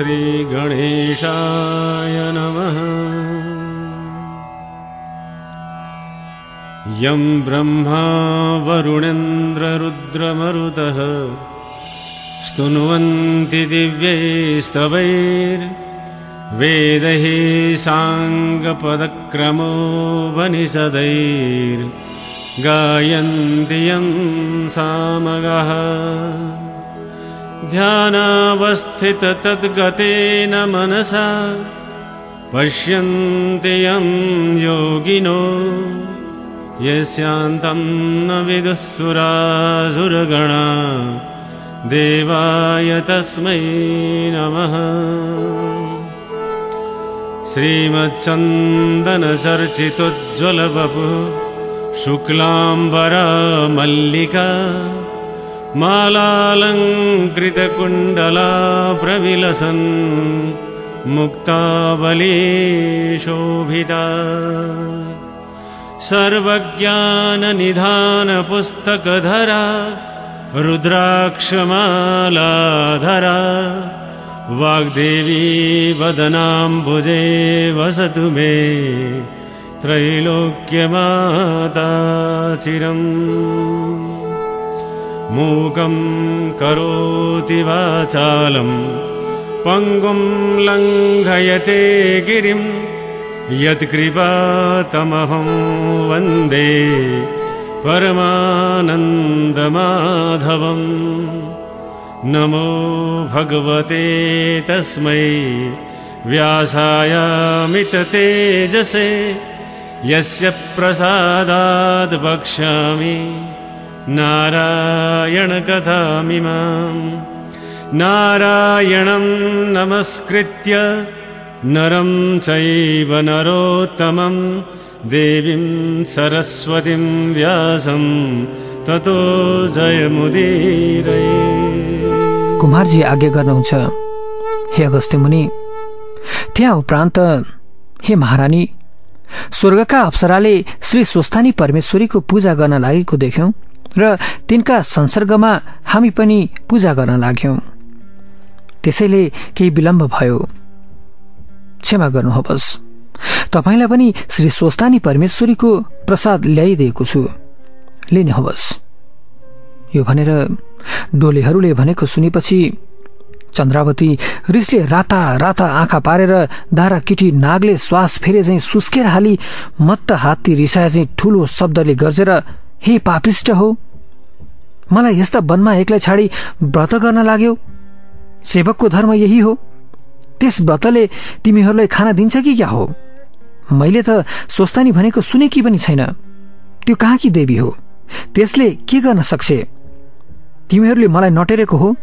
श्रीगणेशाय नमः। यं ब्रह्मा वरुणेन्द्ररुद्रमरुतः स्तुन्वन्ति दिव्यैस्तवैर्वेदैः साङ्गपदक्रमोपनिषदैर्गायन्ति यं सामगः ध्यानावस्थिततद्गतेन मनसा पश्यन्ति यं योगिनो यस्यान्तं न विदुःसुरासुरगणा देवाय तस्मै नमः। श्रीमच्चन्दनचर्चितोज्ज्वलवपु शुक्लाम्बरमल्लिका मालालङ्कृतकुण्डला प्रविलसन् मुक्तावली शोभिता सर्वज्ञाननिधानपुस्तकधरा रुद्राक्षमालाधरा वाग्देवी वदनाम्बुजे वसतु मे त्रैलोक्यमाता चिरम् मूकं करोति वाचालं पङ्गुं लङ्घयते गिरिं यत्कृपातमहं वन्दे परमानन्दमाधवम्। नमो भगवते तस्मै व्यासायामिततेजसे यस्य प्रसादाद् वक्ष्यामि नारायणकथामिमाम् नारायणं नमस्कृत्य नरं चैव नरोत्तमं। देवीं सरस्वतीं व्यासं ततो जयमुदीरये। कुमारजी आज्ञा गर्नुहुन्छ हे अगस्त्य मुनि त्यहाँ उपरान्त हे महारानी स्वर्गका अप्सराले श्री स्वस्थानी परमेश्वरीको पूजा गर्न लागेको देख्यौं। र तिनका संसर्गमा हामी पनि पूजा गर्न लाग्यौं। त्यसैले केही विलम्ब भयो। क्षमा गर्नुहोस्। तपाईँलाई पनि श्री स्वस्थानी परमेश्वरीको प्रसाद ल्याइदिएको छु। लिनुहोस्। यो भनेर डोलेहरूले भनेको सुनेपछि चन्द्रावती रिसले राता राता आँखा पारेर दारा किटी नागले श्वास फेरे चाहिँ सुस्केर हाली मत्त हात्ती रिसाए चाहिँ ठूलो शब्दले गर्जेर हे पापिष्ट हो मलाई यस्ता वनमा एक्लै छाडी व्रत गर्न लाग्यो। सेवकको धर्म यही हो। त्यस व्रतले तिमीहरूलाई खाना दिन्छ कि क्या हो? मैले त स्वस्थानी भनेको सुनेकी पनि छैन। त्यो कहाँ कि देवी हो? त्यसले के गर्न सक्छ? तिमीहरूले मलाई नटेरेको हो?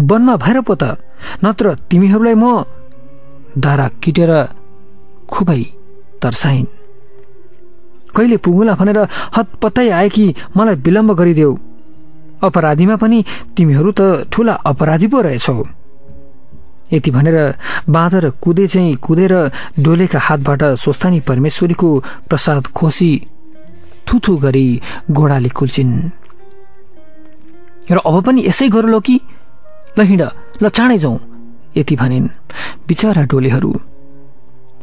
वनमा भएर पो त नत्र तिमीहरूलाई म दारा किटेर खुबै तर्साइन्। कहिले पुगुला भनेर हतपत्तै आए कि मलाई विलम्ब गरिदेऊ। अपराधीमा पनि तिमीहरू त ठुला अपराधी पो रहेछौ। यति भनेर बाँदर कुदे चाहिँ कुदेर डोलेका हातबाट स्वस्थानी परमेश्वरीको प्रसाद खोसी थुथु गरी घोडाले कुल्चिन्। र अब पनि यसै गरौँ कि? ल हिँड ल चाँडै जाउँ यति भनिन् बिचरा डोलेहरू।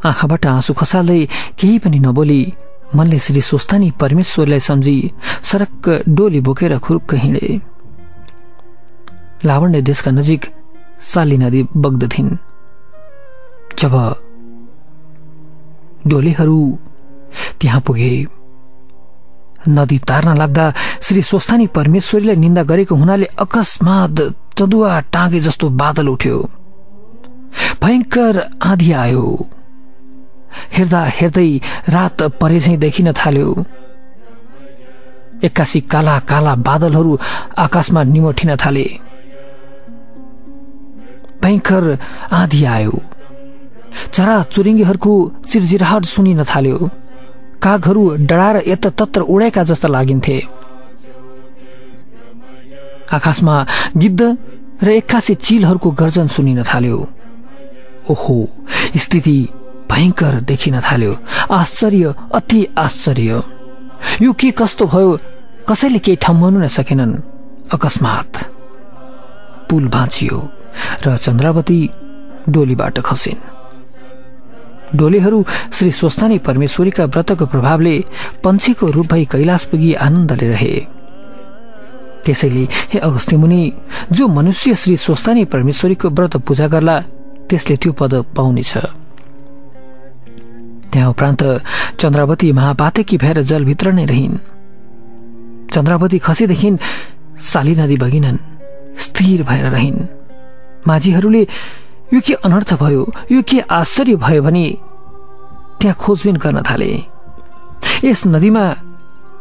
आँखाबाट आँसु खसाल्दै केही पनि नबोली मनले श्री स्वस्थानी परमेश्वरलाई सम्झी सरक्क डोली बोकेर खुरुक्क हिँडे। लावण्य देशका नजिक साली नदी बग्दथिन्। जब डोलेहरू त्यहाँ पुगे नदी तार्न लाग्दा श्री स्वस्थानी परमेश्वरीलाई निन्दा गरेको हुनाले अकस्मात चदुवा टाँगे जस्तो बादल उठ्यो। भयङ्कर आँधी आयो। हेर्दा हेर्दै रात परे झैँ देखिन थाल्यो। एक्कासी काला काला बादलहरू आकाशमा निमोठिन थाले। भयङ्कर आँधी आयो। चरा चुरिङ्गीहरूको चिरजिराहट सुनिन थाल्यो। कागहरू डढाएर यत्र उडेका जस्ता लागिन्थे। आकाशमा गिद्ध र एक्कासी चिलहरूको गर्जन सुनिन थाल्यो। ओहो स्थिति भयङ्कर देखिन थाल्यो। आश्चर्य अति आश्चर्य। यो के कस्तो भयो? कसैले केही ठम्माउनु नै सकेनन् अकस्मात। पुल भाँचियो र चन्द्रावती डोलीबाट खसिन्। डोलीहरू श्री स्वस्थानी परमेश्वरीका व्रतको प्रभावले पन्छीको रूप भई कैलाश पुगी आनन्दले रहे। त्यसैले हे अगस्त्य मुनि जो मनुष्य श्री स्वस्थानी परमेश्वरीको व्रत पूजा गर्ला त्यसले त्यो पद पाउनेछ। त्यहाँ उपरान्त चन्द्रावती महापातकी भएर जलभित्र नै रहिन्। चन्द्रावती खसेदेखि साली नदी बगिनन् स्थिर भएर रहिन्। माझीहरूले यो के अनर्थ भयो यो के आश्चर्य भयो भने त्यहाँ खोजबिन गर्न थाले। यस नदीमा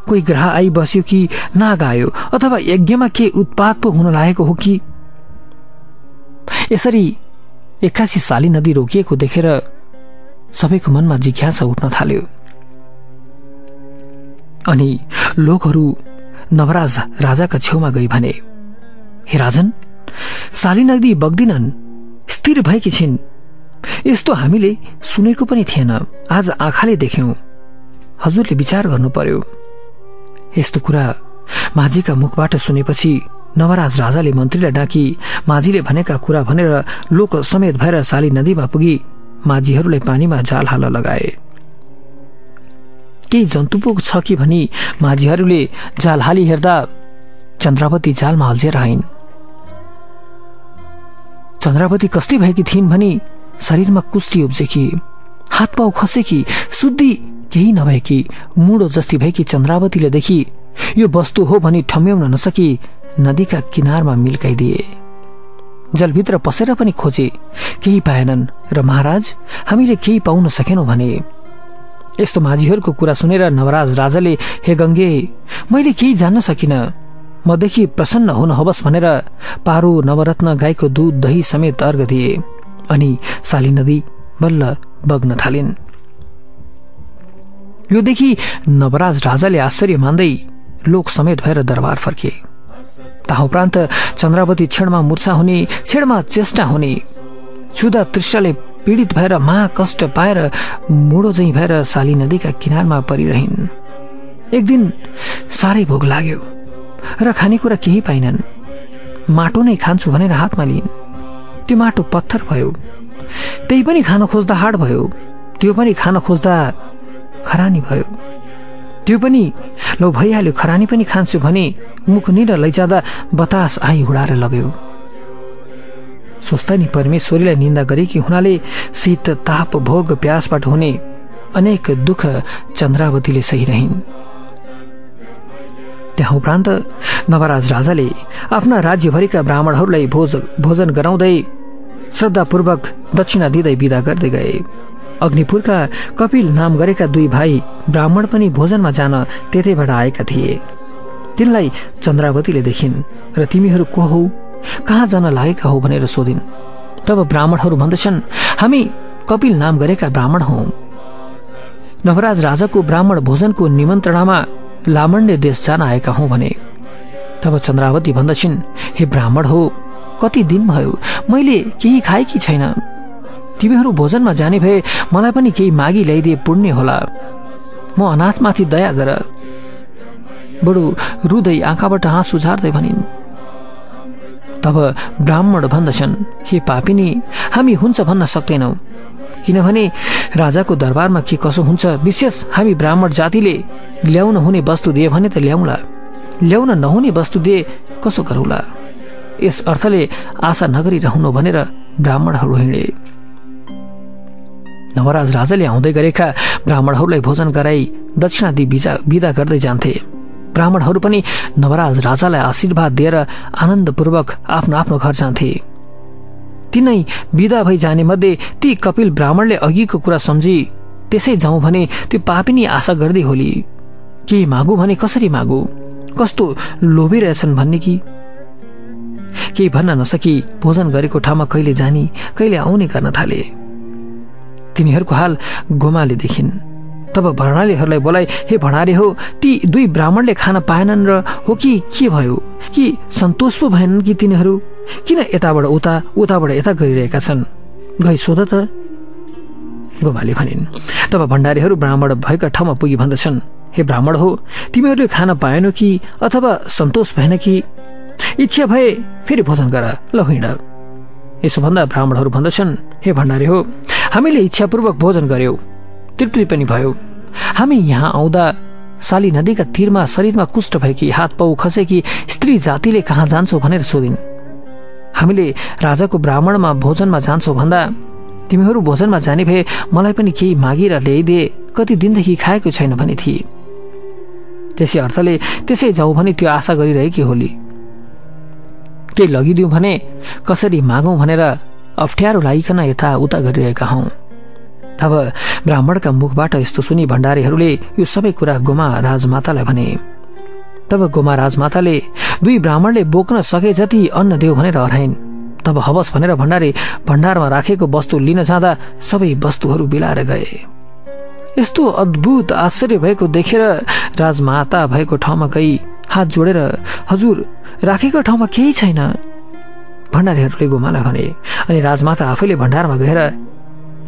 कोही ग्रह आई बस्यो कि नाग आयो अथवा यज्ञमा के उत्पात पो हुन लागेको हो कि? यसरी एक्कासी साली नदी रोकिएको देखेर सबैको मनमा जिज्ञासा उठ्न थाल्यो। अनि लोकहरू नवराज राजाका छेउमा गई भने हे राजन साली नदी बग्दिनन् स्थिर भएकी छिन्। यस्तो हामीले सुनेको पनि थिएन आज आँखाले देख्यौं। हजुरले विचार गर्नु पर्यो यस्तो कुरा माझीका मुखबाट सुनेपछि नवराज राजाले मन्त्रीलाई डाकी माझीले भनेका कुरा भनेर लोक समेत भएर साली नदीमा पुगी माझीहरूलाई पानीमा जाल हाल लगाए। केही जन्तुपुग छ कि भनी माझीहरूले जाल हाली हेर्दा चन्द्रावती जालमा अल्झेर आइन्। चन्द्रावती कस्तै भएकी थिइन् भनी शरीरमा कुस्ती उब्जेकी हात पाउ खसेकी शुद्धि केही नभएकी मुडो जस्ती भएकी चन्द्रावतीले देखि यो वस्तु हो भनी ठम्याउन नसकी नदीका किनारमा मिल्काइदिए। जलभित्र पसेर पनि खोजे। केही पाएनन् र महाराज हामीले केही पाउन सकेनौँ भने। यस्तो माझीहरूको कुरा सुनेर नवराज राजाले हे गङ्गे मैले केही जान्न सकिन। मदेखि प्रसन्न हुन होस् भनेर पारो नवरत्न गाईको दुध दही समेत अर्घ दिए। अनि साली नदी बल्ल बग्न थालिन्। योदेखि नवराज राजाले आश्चर्य मान्दै लोक समेत भएर दरबार फर्के ता उपरान्त चन्द्रावती क्षणमा मूर्छा हुने क्षणमा चेष्टा हुने छुदा तृष्यले पीडित भएर महाकष्ट पाएर मुडो चाहिँ भएर साली नदीका किनारमा परिरहन्। एक दिन साह्रै भोग लाग्यो र खानेकुरा केही पाइनन्। माटो नै खान्छु भनेर हातमा लिइन्। त्यो माटो पत्थर भयो। त्यही पनि खान खोज्दा हाड भयो। त्यो पनि खान खोज्दा खरानी भयो। त्यो पनि लौ भइहाल्यो खरानी पनि खान्छु भने मुख निर लैजाँदा बतास आई हुडाएर लग्यो। नि परमेश्वरीलाई निन्दा गरेकी हुनाले शीत ताप भोग प्यासबाट हुने अनेक दुःख चन्द्रावतीले सही रहिन्। त्यहाँ उपरान्त नवराज राजाले आफ्ना राज्यभरिका ब्राह्मणहरूलाई भोज भोजन गराउँदै श्रद्धापूर्वक दक्षिणा दिँदै विदा गर्दै गए। अग्निपुरका कपिल नाम गरेका दुई भाइ ब्राह्मण पनि भोजनमा जान त्यतैबाट आएका थिए। तिनलाई चन्द्रावतीले देखिन् र तिमीहरू को हौ? कहाँ जान लागेका हौ भनेर सोधिन्। तब ब्राह्मणहरू भन्दछन् हामी कपिल नाम गरेका ब्राह्मण हौ। नवराज राजाको ब्राह्मण भोजनको निमन्त्रणामा लामण्य देश जान आएका हौ भने। तब चन्द्रावती भन्दछिन् हे ब्राह्मण हो कति दिन भयो? मैले केही खाएकी छैन। तिमीहरू भोजनमा जाने भए मलाई पनि केही मागी ल्याइदिए पुण्य होला। म अनाथमाथि दया गर। बडो रुदै आँखाबाट हाँस झार्दै भनिन् तब ब्राह्मण भन्दछन् हे पापिनी हामी हुन्छ भन्न सक्दैनौ। किनभने राजाको दरबारमा के कसो हुन्छ विशेष हामी ब्राह्मण जातिले ल्याउन हुने वस्तु दिए भने त ल्याउला ल्याउन नहुने वस्तु दिए कसो गरौला? यस अर्थले आशा नगरिरहनु भनेर ब्राह्मणहरू हिँडे। नवराज राजाले आउँदै गरेका ब्राह्मणहरूलाई भोजन गराई दक्षिणा दि विदा गर्दै जान्थे। ब्राह्मणहरू पनि नवराज राजालाई आशीर्वाद दिएर आनन्दपूर्वक आफ्नो आफ्नो घर जान्थे। तिनै विदा भई जाने मध्ये ती कपिल ब्राह्मणले अघिको कुरा सम्झी त्यसै जाउँ भने त्यो पापिनी आशा गर्दै होली। के मागु भने कसरी मागु? कस्तो लोभी रहेछन् भन्ने कि? केही भन्न नसकी भोजन गरेको ठाउँमा कहिले जाने कहिले आउने गर्न थाले। तिनीहरूको हाल गोमाले देखिन्। तब भणालीहरूलाई बोलाए हे भणारे हो ती दुई ब्राह्मणले खान पाएनन् र हो कि के भयो? कि सन्तोष पो भएनन् कि तिनीहरू? किन यताबाट उता उताबाट यता गरिरहेका छन्? गई सोध त। गोमाले भनिन् तब भण्डारीहरू ब्राह्मण भएका ठाउँमा पुगी भन्दछन्। हे ब्राह्मण हो तिमीहरूले खान पाएनौ कि अथवा सन्तोष भएन कि? इच्छा भए फेरि भोजन गर ल हिँड। यसोभन्दा ब्राह्मणहरू भन्दछन् हे भण्डारी हो हामीले इच्छापूर्वक भोजन गर्यौँ। तृप्ति पनि भयो। हामी यहाँ आउँदा साली नदीका तीरमा शरीरमा कुष्ठ भएकी हात पाउ खसेकी स्त्री जातिले कहाँ जान्छौ भनेर सोधिन्। हामीले राजाको ब्राह्मणमा भोजनमा जान्छौ भन्दा तिमीहरू भोजनमा जाने भए मलाई पनि केही मागेर ल्याइदिए कति दिनदेखि खाएको छैन भने थिए। त्यसै अर्थले त्यसै जाउँ भने त्यो आशा गरिरहेकी होली। केही लगिदिउँ भने कसरी मागौँ भनेर अप्ठ्यारो लागिकन यता उता गरिरहेका हौ। तब ब्राह्मणका मुखबाट यस्तो सुनि भण्डारीहरूले यो सबै कुरा गोमा राजमातालाई भने तब गोमा राजमाताले दुई ब्राह्मणले बोक्न सके जति अन्न देऊ भनेर हराइन्। तब हवस भनेर भण्डारी भण्डारमा राखेको वस्तु लिन जाँदा सबै वस्तुहरू बिलाएर गए। यस्तो अद्भुत आश्चर्य भएको देखेर राजमाता भएको ठाउँमा गई हात जोडेर हजुर राखेको ठाउँमा केही छैन। भण्डारीहरूले गोमालाई भने अनि राजमाता आफैले भण्डारमा गएर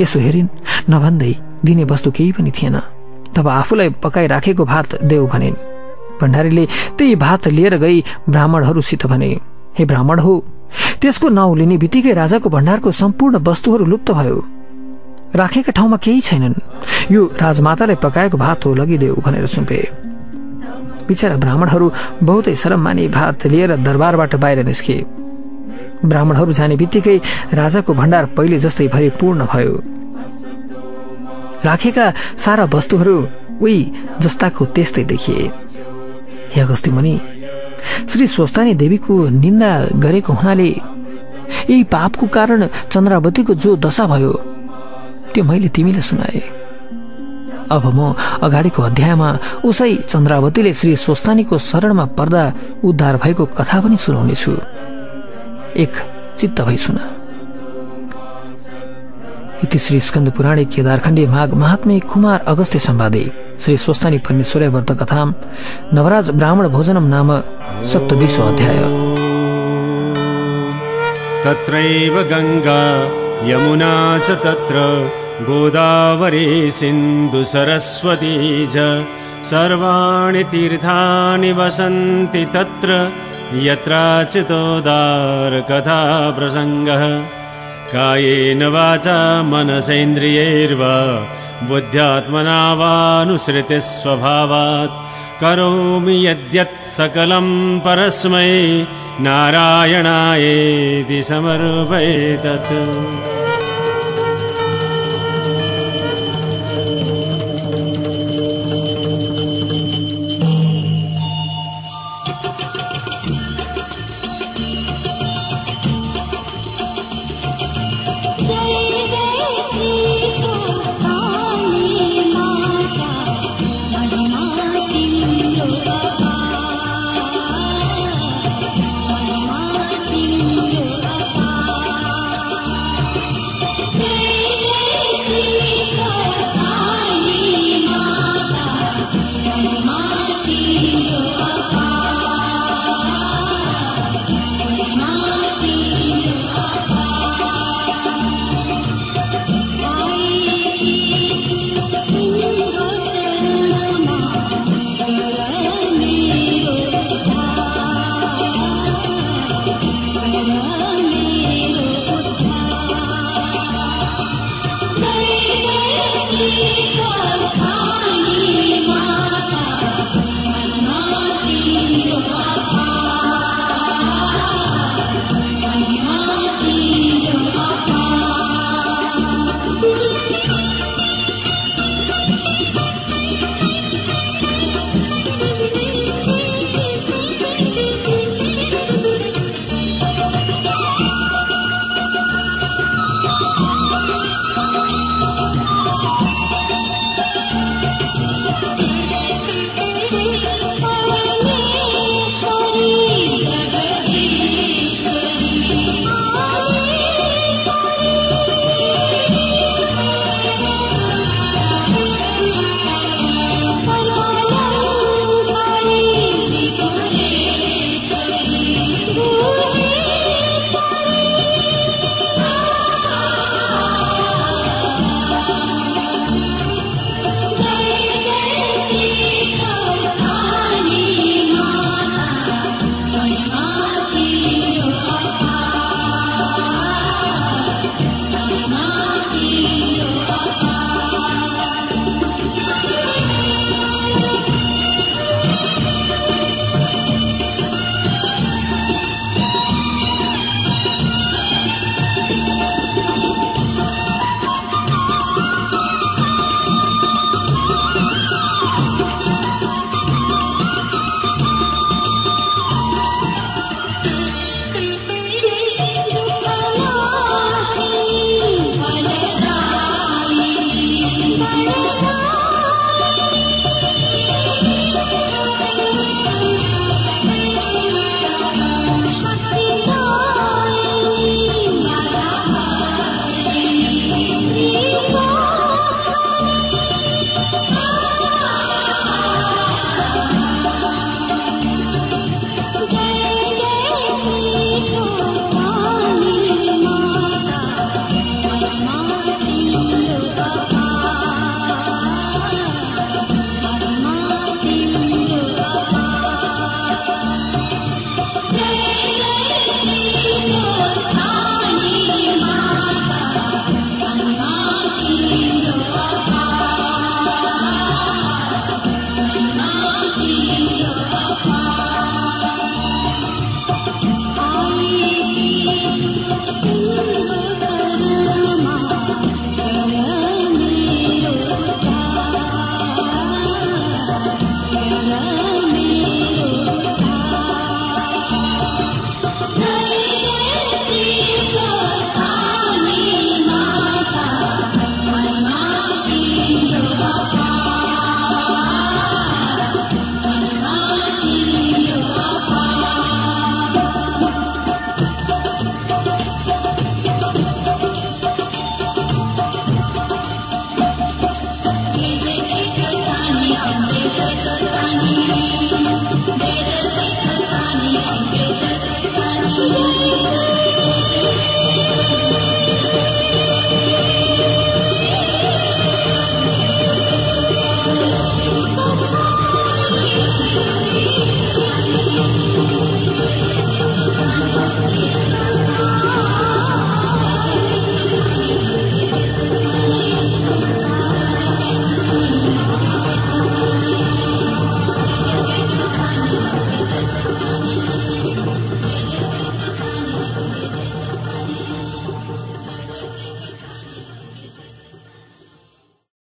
यसो हेरिन् नभन्दै दिने वस्तु केही पनि थिएन। तब आफूलाई पकाइराखेको भात देऊ भनिन्। भण्डारीले त्यही भात लिएर गई ब्राह्मणहरूसित भने हे ब्राह्मण हो त्यसको नाउँ लिने बित्तिकै राजाको भण्डारको सम्पूर्ण वस्तुहरू लुप्त भयो। राखेका ठाउँमा केही छैनन्। यो राजमातालाई पकाएको भात हो लगिदेऊ भनेर सुम्पे। बिचरा ब्राह्मणहरू बहुतै शरम माने भात लिएर दरबारबाट बाहिर निस्के। ब्राह्मणहरू जाने बित्तिकै राजाको भण्डार पहिले जस्तै भरिपूर्ण भयो। राखेका सारा वस्तुहरू उही जस्ताको त्यस्तै देखिए। हे मुनि श्री स्वस्तानी देवीको निन्दा गरेको हुनाले यही पापको कारण चन्द्रावतीको जो दशा भयो त्यो मैले तिमीलाई सुनाए। अब म अगाडिको अध्यायमा उसै चन्द्रावतीले श्री स्वस्तानीको शरणमा पर्दा उद्धार भएको कथा पनि सुनाउनेछु। एक चित्त भई सुन। इति श्री स्कन्द पुराणे केदारखण्डे माघ महात्मे कुमार अगस्त्य सम्वादे। श्री स्वस्तानी परमेश्वर व्रत कथा नवराज ब्राह्मण भोजनम नाम सप्तविशो अध्याय। तत्रैव गङ्गा यमुना च तत्र गोदावरी सिन्धु सरस्वती च। सर्वाणि तीर्थानि वसन्ति तत्र। यत्राचितोदारकथा प्रसङ्गः कायेन वाचा मनसेन्द्रियैर्वा बुद्ध्यात्मना वानुसृतिस्वभावात्। करोमि यद्यत् सकलं परस्मै नारायणायेति समर्पयेतत्